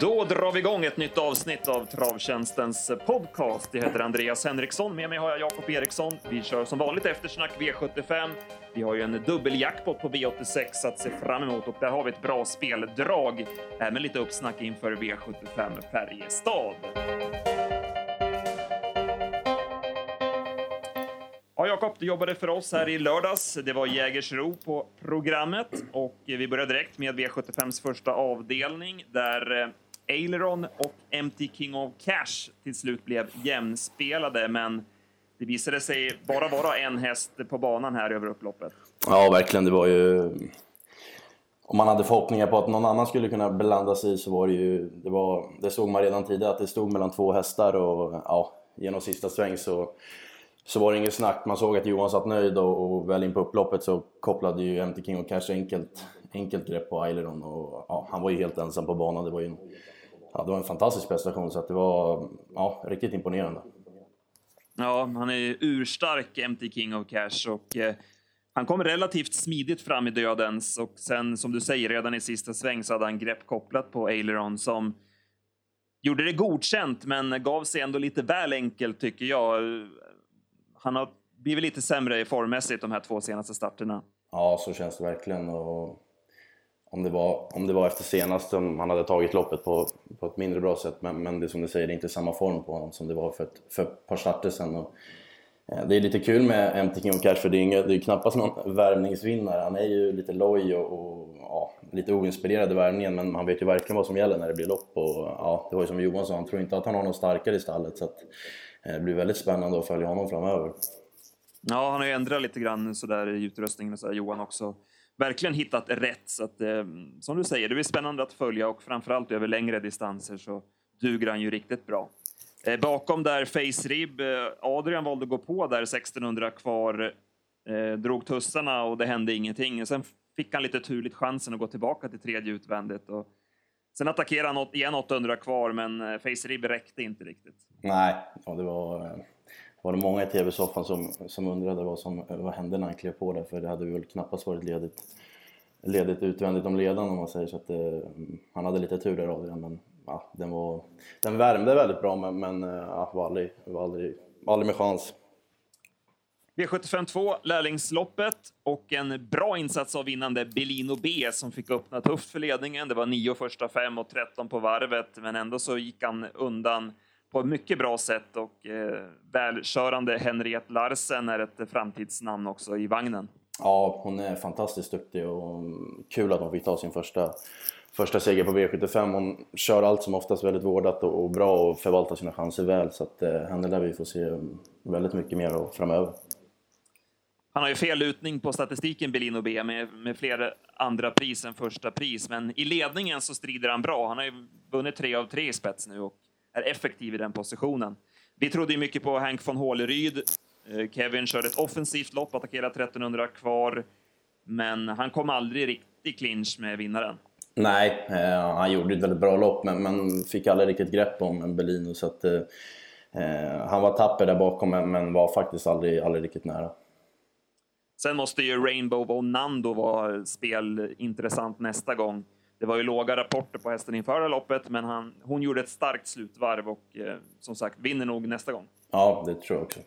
Då drar vi igång ett nytt avsnitt av Travtjänstens podcast. Jag heter Andreas Henriksson. Med mig har jag Jakob Eriksson. Vi kör som vanligt eftersnack V75. Vi har ju en dubbeljackpot på V86 att se fram emot och där har vi ett bra speldrag. Även lite uppsnack inför V75 Färjestad. Jakob, du jobbade för oss här i lördags. Det var Jägersro på programmet och vi börjar direkt med V75s första avdelning där eh, Aileron och MT King of Cash till slut blev jämnspelade, men det visade sig bara vara en häst på banan här över upploppet. Ja, verkligen. Det var ju... Om man hade förhoppningar på att någon annan skulle kunna blanda sig i så var det ju... Det, var... det såg man redan tidigare att det stod mellan två hästar och ja, genom sista sväng så, så var det inget snack. Man såg att Johan satt nöjd och, och väl in på upploppet så kopplade ju MT King of Cash enkelt, enkelt grepp på Aileron och ja, han var ju helt ensam på banan. Det var ju en, ja, det var en fantastisk prestation så att det var ja, riktigt imponerande. Ja, han är urstark, MT King of Cash, och eh, han kom relativt smidigt fram i dödens och sen, som du säger, redan i sista sväng så hade han grepp kopplat på Aileron som gjorde det godkänt, men gav sig ändå lite väl enkelt, tycker jag. Han har blivit lite sämre formmässigt de här två senaste starterna. Ja, så känns det verkligen. Och om det var, om det var efter senast om han hade tagit loppet på, på ett mindre bra sätt. Men, men det som du säger, det är inte samma form på honom som det var för ett, för ett par starter sedan. Och, eh, det är lite kul med MT King Cash för det är, inga, det är knappast någon värvningsvinnare. Han är ju lite loj och, och ja, lite oinspirerad i värvningen men han vet ju verkligen vad som gäller när det blir lopp. Och, ja, det var ju som Johan sa, han tror inte att han har någon starkare i stallet. Så att, Eh, det blir väldigt spännande att följa honom framöver. Ja, han har ju ändrat lite grann sådär i utrustningen och sådär, Johan också verkligen hittat rätt. Så att, eh, som du säger, det blir spännande att följa och framförallt över längre distanser så duger han ju riktigt bra. Eh, bakom där Face Rib, eh, Adrian valde att gå på där 1600 kvar, eh, drog tussarna och det hände ingenting. Sen fick han lite turligt chansen att gå tillbaka till tredje utvändigt. Och sen attackerade han igen 800 kvar, men eh, Face Rib räckte inte riktigt. Nej, och det var eh, var det många i TV-soffan som, som undrade vad som eh, vad hände när han klev på där för det hade väl knappast varit ledigt, ledigt utvändigt om ledan om man säger så att det, eh, mm, han hade lite tur där Adrian men ja, den, var, den värmde väldigt bra men, men ja, var, aldrig, var, aldrig, var aldrig med chans. V75 2, lärlingsloppet och en bra insats av vinnande Belino B som fick öppna tufft för ledningen. Det var nio första fem och 13 på varvet, men ändå så gick han undan på ett mycket bra sätt och eh, välkörande Henriette Larsen är ett framtidsnamn också i vagnen. Ja, hon är fantastiskt duktig och kul att hon fick ta sin första, första seger på V75. Hon kör allt som oftast väldigt vårdat och, och bra och förvaltar sina chanser väl så att eh, henne lär vi få se väldigt mycket mer av framöver. Han har ju fel lutning på statistiken, Belino B, med, med fler andra pris än första pris, men i ledningen så strider han bra. Han har ju vunnit tre av tre i spets nu och är effektiv i den positionen. Vi trodde ju mycket på Hank von Håleryd. Eh, Kevin körde ett offensivt lopp, attackerade 1300 kvar, men han kom aldrig riktigt clinch med vinnaren. Nej, eh, han gjorde ett väldigt bra lopp, men, men fick aldrig riktigt grepp om Bellino. Så att, eh, eh han var tapper där bakom, men, men var faktiskt aldrig, aldrig riktigt nära. Sen måste ju Rainbow och Nando vara spelintressant nästa gång. Det var ju låga rapporter på hästen inför loppet, men han, hon gjorde ett starkt slutvarv och eh, som sagt vinner nog nästa gång. Ja, det tror jag också.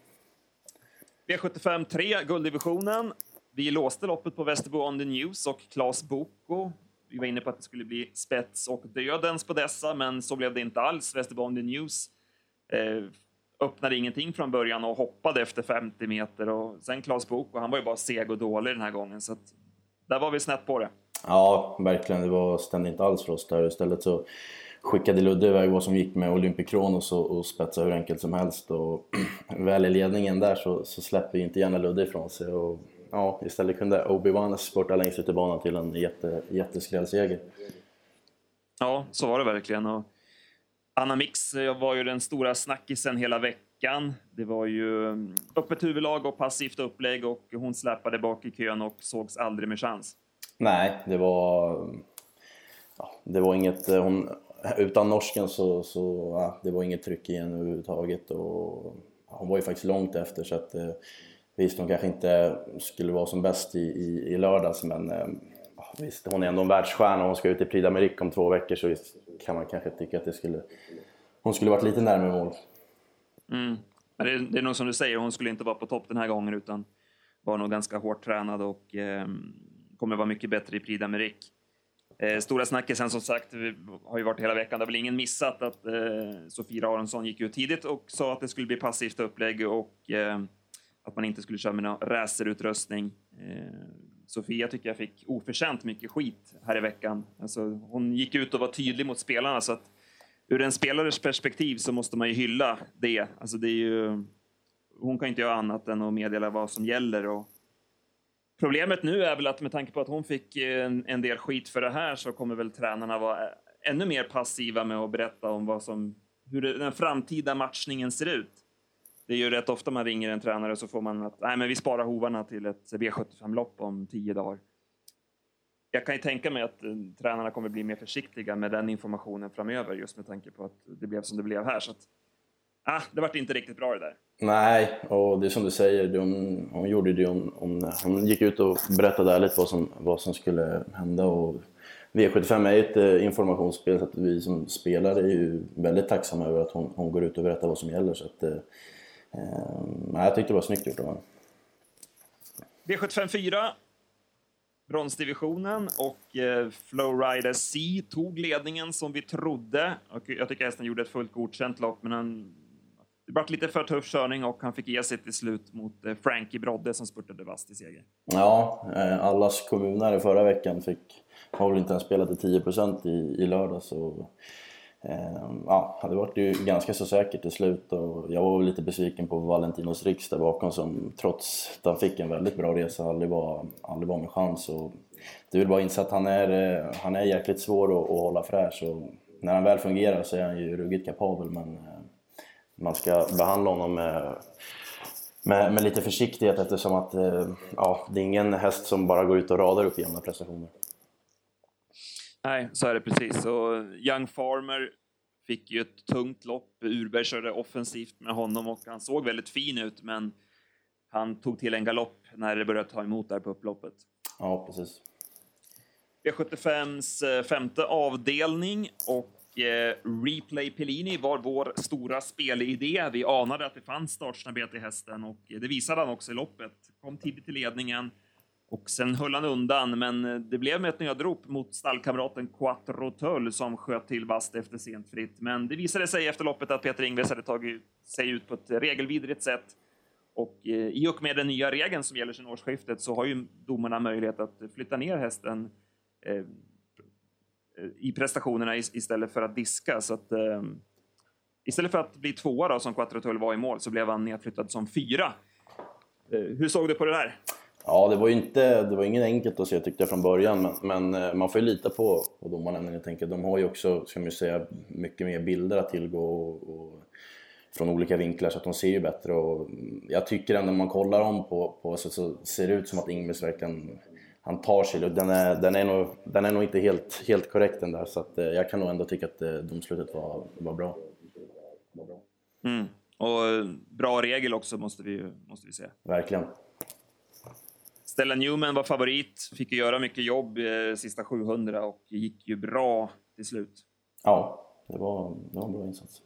V75 3, gulddivisionen. Vi låste loppet på Västerbo On The News och Claes Boko. Vi var inne på att det skulle bli spets och dödens på dessa, men så blev det inte alls. Västerbo On The News eh, öppnade ingenting från början och hoppade efter 50 meter och sen Claes Boko, han var ju bara seg och dålig den här gången, så att där var vi snett på det. Ja, verkligen. Det var, stämde inte alls för oss där. Istället så skickade Ludde iväg vad som gick med Olympic Kronos och, och spetsade hur enkelt som helst. Och väl i ledningen där så, så släpper inte gärna Ludde ifrån sig. Och, ja, istället kunde Obi-Wan spurta längst ut i banan till en jätte, jätteskrällseger. Ja, så var det verkligen. Och Anna Mix var ju den stora snackisen hela veckan. Det var ju mm, öppet huvudlag och passivt upplägg och hon släpade bak i kön och sågs aldrig med chans. Nej, det var... Ja, det var inget... Eh, hon, utan norsken så, så ja, det var inget tryck i henne överhuvudtaget. Och, hon var ju faktiskt långt efter så att eh, visst, hon kanske inte skulle vara som bäst i, i, i lördags men eh, visst, hon är ändå en världsstjärna och hon ska ut i Prix d'Amérique om två veckor så visst kan man kanske tycka att det skulle, hon skulle varit lite närmare mål. Mm. Det, är, det är nog som du säger, hon skulle inte vara på topp den här gången utan var nog ganska hårt tränad och eh, kommer vara mycket bättre i Prix d'Amérique. Eh, stora snackisen som sagt har ju varit hela veckan. Det har väl ingen missat att eh, Sofia Aronsson gick ut tidigt och sa att det skulle bli passivt upplägg och eh, att man inte skulle köra med någon racerutrustning. Eh, Sofia tycker jag fick oförtjänt mycket skit här i veckan. Alltså, hon gick ut och var tydlig mot spelarna så att ur en spelares perspektiv så måste man ju hylla det. Alltså, det är ju, hon kan inte göra annat än att meddela vad som gäller och Problemet nu är väl att med tanke på att hon fick eh, en, en del skit för det här så kommer väl tränarna vara eh, ännu mer passiva med att berätta om vad som, hur den framtida matchningen ser ut. Det är ju rätt ofta man ringer en tränare och så får man att nej, men vi sparar hovarna till ett V75-lopp om tio dagar. Jag kan ju tänka mig att eh, tränarna kommer bli mer försiktiga med den informationen framöver just med tanke på att det blev som det blev här. Så att, ah, det vart inte riktigt bra det där. Nej, och det är som du säger, hon, hon gjorde det. Hon, hon, hon, gick ut och berättade ärligt vad som, vad som skulle hända. Och V75 är ju ett eh, informationsspel så att vi som spelare är ju väldigt tacksamma över att hon, hon går ut och berättar vad som gäller. Så att, eh, eh, eh jag tyckte det var snyggt gjort av henne. V75 4 bronsdivisionen och eh, Flowrider C tog ledningen som vi trodde. Och jag tycker hästen gjorde ett fullt godkänt lopp, men han det blev lite för tuff körning och han fick ge sig till slut mot eh, Frankie Brodde som spurtade vass till seger. Ja, eh, allas kommunare förra veckan fick, har väl inte ens spelat till 10% i, i lördag så eh, Ehm, ja, det var ju ganska så säkert till slut och jag var lite besviken på Valentinos Rix där bakom som trots att han fick en väldigt bra resa aldrig var, aldrig var med chans. Och det är väl bara att inse att han är, eh, han är jäkligt svår att, att hålla fräsch och när han väl fungerar så är han ju ruggigt kapabel men eh, man ska behandla honom med, med, med, lite försiktighet eftersom att eh, ja, det är ingen häst som bara går ut och radar upp jämna prestationer. Nej, så är det precis. Och Young Farmer fick ju ett tungt lopp. Urberg körde offensivt med honom och han såg väldigt fin ut, men han tog till en galopp när det började ta emot där på upploppet. Ja, precis. V75s eh, femte avdelning och Eh, Replay Pellini var vår stora spelidé. Vi anade att det fanns startsnabbhet i hästen och det visade han också i loppet. Kom tidigt till ledningen och sen höll han undan, men eh, det blev med ett nödrop mot stallkamraten Quattro Tull som sköt till vast efter sent fritt. Men det visade sig efter loppet att Peter Ingves hade tagit sig ut på ett regelvidrigt sätt. Och eh, i och med den nya regeln som gäller sedan årsskiftet så har ju domarna möjlighet att flytta ner hästen eh, i prestationerna istället för att diska. Så att, istället för att bli tvåa då, som Quattrotull var i mål så blev han nedflyttad som fyra. Hur såg du på det där? Ja, det var ju inte, det var inget enkelt att se tyckte jag från början, men, men eh, man får ju lita på, på domarna. Jag tänker, de har ju också, ska man säga, mycket mer bilder att tillgå och, och, från olika vinklar så att de ser ju bättre. Och jag tycker ändå när man kollar om på, på så, så ser det ut som att Ingves verkligen han tar sig. Den är, den är, nog, den är nog inte helt, helt korrekt den där så att, eh, jag kan nog ändå tycka att eh, domslutet var, var bra. Mm. Och bra regel också måste vi, måste vi säga. Verkligen. Stella Newman var favorit, fick ju göra mycket jobb eh, sista 700 och gick ju bra till slut. Ja, det var, det var en bra insats.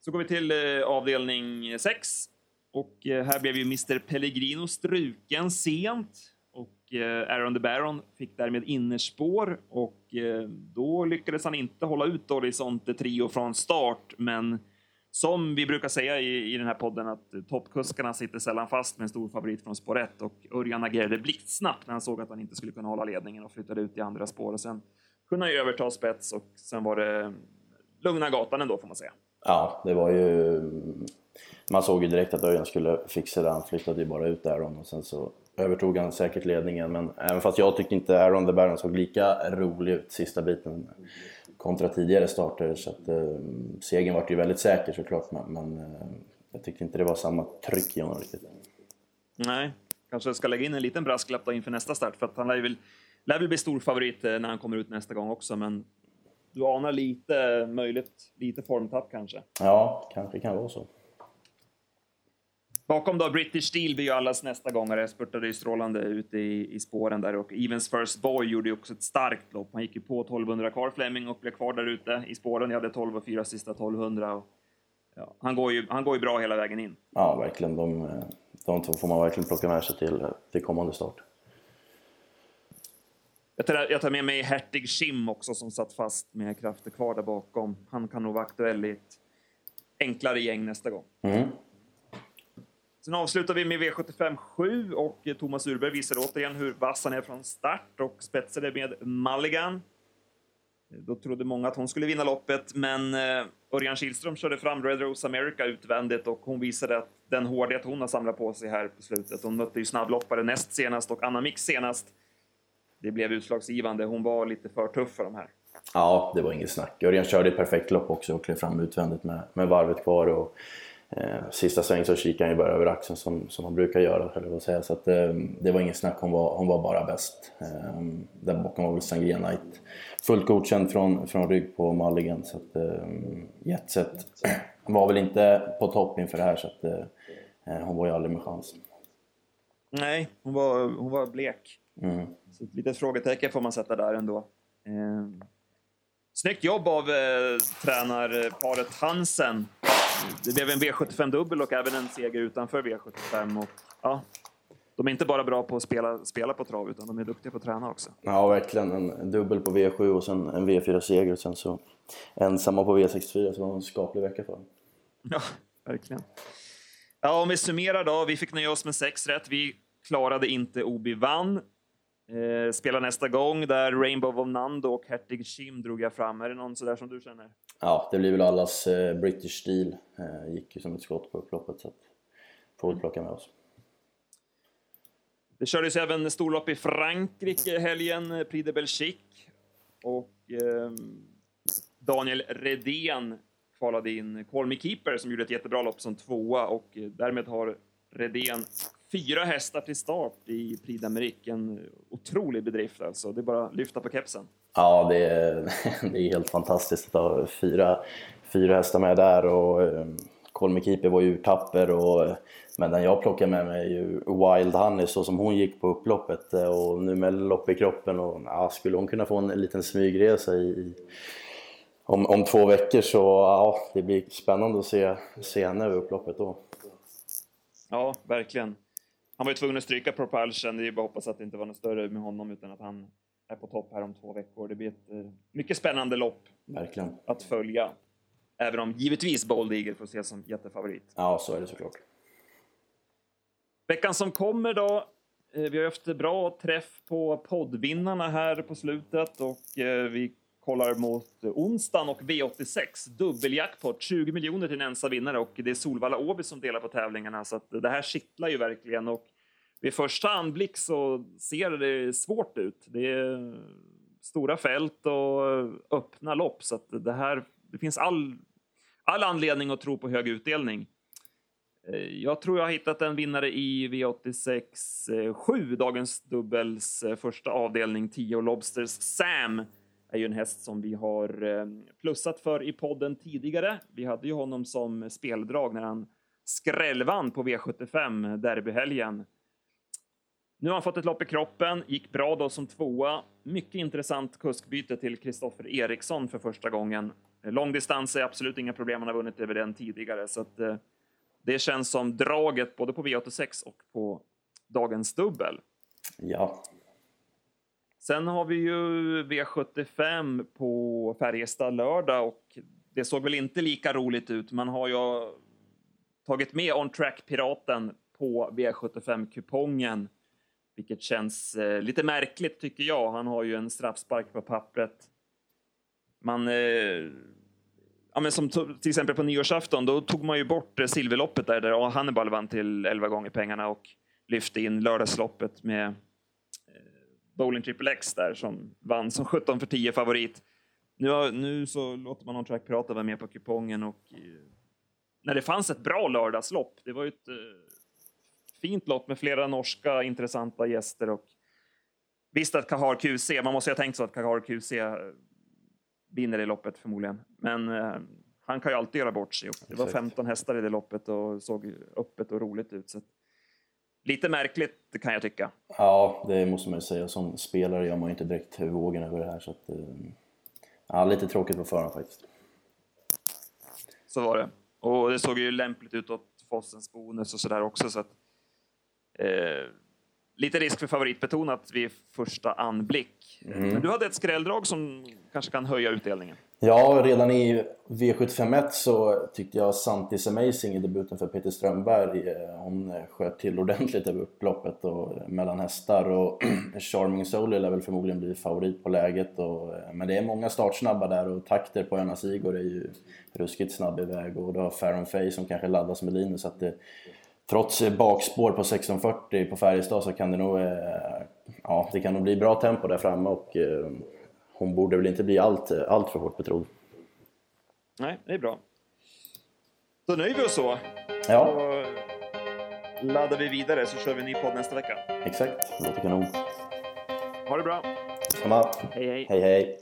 Så går vi till eh, avdelning 6 och eh, här blev ju Mr Pellegrino struken sent och eh, Aaron the Baron fick därmed innerspår och eh, då lyckades han inte hålla ut Horisonte Trio från start. Men som vi brukar säga i, i den här podden att toppkuskarna sitter sällan fast med en stor favorit från spår 1 och Örjan agerade blixtsnabbt när han såg att han inte skulle kunna hålla ledningen och flyttade ut i andra spår och sen kunde han överta spets och sen var det lugna gatan ändå får man säga. Ja, det var ju man såg ju direkt att Örjan skulle fixa det. Han flyttade ju bara ut Aaron och sen så övertog han säkert ledningen. Men även fast jag tyckte inte Aaron the Baron såg lika rolig ut sista biten kontra tidigare starter så att eh, segern var ju väldigt säker såklart men, men eh, jag tyckte inte det var samma tryck i honom riktigt. Nej, kanske ska lägga in en liten brasklapp då inför nästa start för att han lär väl, lär väl bli stor favorit eh, när han kommer ut nästa gång också men du anar lite möjligt, lite formtapp kanske? Ja, kanske kan vara så. Bakom då British Steel blir ju allas nästa gångare. Spurtade ju strålande ute i, i spåren där och Evens First Boy gjorde ju också ett starkt lopp. Han gick ju på 1200 kvar Fleming och blev kvar där ute i spåren. Jag hade 12 och 4 sista 1200. Och, ja, han, går ju, han går ju bra hela vägen in. Ja, verkligen. De, de två får man verkligen plocka med sig till, till kommande start. Jag tar, jag tar med mig Hertig Schim också som satt fast med krafter kvar där bakom. Han kan nog vara aktuell i ett enklare gäng nästa gång. Mm. Sen avslutar vi med V75 7 och Thomas Urberg visar återigen hur vass han är från start och spetsade med Mulligan. Då trodde många att hon skulle vinna loppet, men eh, Örjan Kihlström körde fram Red Rose America utvändigt och hon visade att den hårdhet hon har samlat på sig här på slutet. Hon mötte ju snabbloppare näst senast och Anna Mix senast. Det blev utslagsgivande. Hon var lite för tuff för de här. Ja, det var inget snack. Örjan körde ett perfekt lopp också och klev fram utvändigt med, med varvet kvar. Och sista sväng så kikade han ju bara över axeln som, som han brukar göra, eller vad säga. Så att, eh, det var inget snack, hon var, hon var bara bäst. Eh, där bakom var väl Sangria Knight fullt godkänd från, från rygg på Mulligan. Så att, eh, Jetset var väl inte på topp inför det här så att eh, eh, hon var ju aldrig med chans. Nej, hon var, hon var blek. Mm. Så ett litet frågetecken får man sätta där ändå. Eh, snyggt jobb av eh, tränarparet Hansen det blev en V75-dubbel och även en seger utanför V75. Och, ja, de är inte bara bra på att spela, spela på trav, utan de är duktiga på att träna också. Ja, verkligen. En dubbel på V7 och sen en V4-seger och sen så ensamma på V64, så det var en skaplig vecka för dem. Ja, verkligen. Ja, om vi summerar då. Vi fick nöja oss med sex rätt. Vi klarade inte Obi vann. Eh, spelar nästa gång där Rainbow of Nando och Hertig Shim drog jag fram. Är det någon sådär som du känner? Ja, det blir väl allas eh, British Steel. Eh, gick ju som ett skott på upploppet så att får vi plocka med oss. Det kördes även storlopp i Frankrike helgen, eh, Prix de Belgique. Och eh, Daniel Redén kvalade in Call Me Keeper som gjorde ett jättebra lopp som tvåa och eh, därmed har Redén fyra hästar till start i Prix d'Amérique. En eh, otrolig bedrift alltså. Det är bara att lyfta på kepsen. Ja, det är, det är helt fantastiskt att ha fyra, fyra hästar med där och eh, Colmy Keeper var ju tapper och men den jag plockade med mig är ju Wild Honey så som hon gick på upploppet eh, och nu med lopp i kroppen och ja, skulle hon kunna få en liten smygresa i, om, om två veckor så ja, det blir spännande att se, se henne över upploppet då. Ja, verkligen. Han var ju tvungen att stryka Propulsion, det är ju bara att hoppas att det inte var något större med honom utan att han är på topp här om två veckor. Det blir ett eh, mycket spännande lopp Verkligen. att följa. Även om givetvis Bold Eagle får ses som jättefavorit. Ja, så är det såklart. Veckan som kommer då. Eh, vi har haft bra träff på poddvinnarna här på slutet och eh, vi kollar mot onsdagen och V86. Dubbeljackpot, 20 miljoner till en ensam vinnare och det är Solvalla Åby som delar på tävlingarna så att det här kittlar ju verkligen och vid första anblick så ser det svårt ut. Det är stora fält och öppna lopp så att det här, det finns all, all anledning att tro på hög utdelning. Eh, jag tror jag har hittat en vinnare i V86 7, dagens dubbels eh, första avdelning, 10 Lobsters Sam är ju en häst som vi har eh, plussat för i podden tidigare. Vi hade ju honom som speldrag när han skrällvann på V75 derbyhelgen. Nu har han fått ett lopp i kroppen, gick bra då som tvåa. Mycket intressant kuskbyte till Kristoffer Eriksson för första gången. Långdistans är absolut inga problem, han har vunnit över den tidigare. Så att, eh, det känns som draget både på V86 och på dagens dubbel. Ja. Sen har vi ju V75 på Färjestad lördag och det såg väl inte lika roligt ut. Man har ju tagit med On Track Piraten på V75-kupongen, vilket känns eh, lite märkligt tycker jag. Han har ju en straffspark på pappret. Man eh, ja, men som till exempel på nyårsafton, då tog man ju bort eh, silverloppet där, där Hannibal vann till 11 gånger pengarna och lyfte in lördagsloppet med eh, Bowling Triple X där som vann som 17 för 10 favorit. Nu, nu så låter man Track prata vara med på kupongen och eh, när det fanns ett bra lördagslopp, det var ju ett eh, fint lopp med flera norska intressanta gäster och visst att Kahar QC, man måste ju ha tänkt så att Kahar QC vinner det loppet förmodligen, men eh, han kan ju alltid göra bort sig. Det var Exakt. 15 hästar i det loppet och såg öppet och roligt ut. Så lite märkligt kan jag tycka. Ja, det måste man ju säga. Som spelare gör man ju inte direkt vågen över det här. Så att, eh, ja, lite tråkigt på förhand faktiskt. Så var det. Och det såg ju lämpligt ut åt Fossens bonus och sådär också. Så att, eh, lite risk för favoritbetonat vid första anblick. Men du hade ett skrälldrag som kanske kan höja utdelningen. Ja, redan i V751 så tyckte jag Santis Amazing i debuten för Peter Strömberg, eh, hon eh, sköt till ordentligt över upploppet och mellan hästar och Charming Soul lär väl förmodligen bli favorit på läget. Och, men det är många startsnabba där och takter på Önas Igor är ju ruskigt snabb iväg och du har Farron Fay som kanske laddas med linus så att det, Trots bakspår på 1640 på Färjestad så kan det nog, eh, ja, det kan nog bli bra tempo där framme och eh, hon borde väl inte bli allt, allt för hårt betrodd. Nej, det är bra. Då nöjer vi oss så. Ja, Och laddar vi vidare så kör vi en ny podd nästa vecka. exakt. Det låter kanon. Ha det bra. Samma. Hej, hej. Hej hej.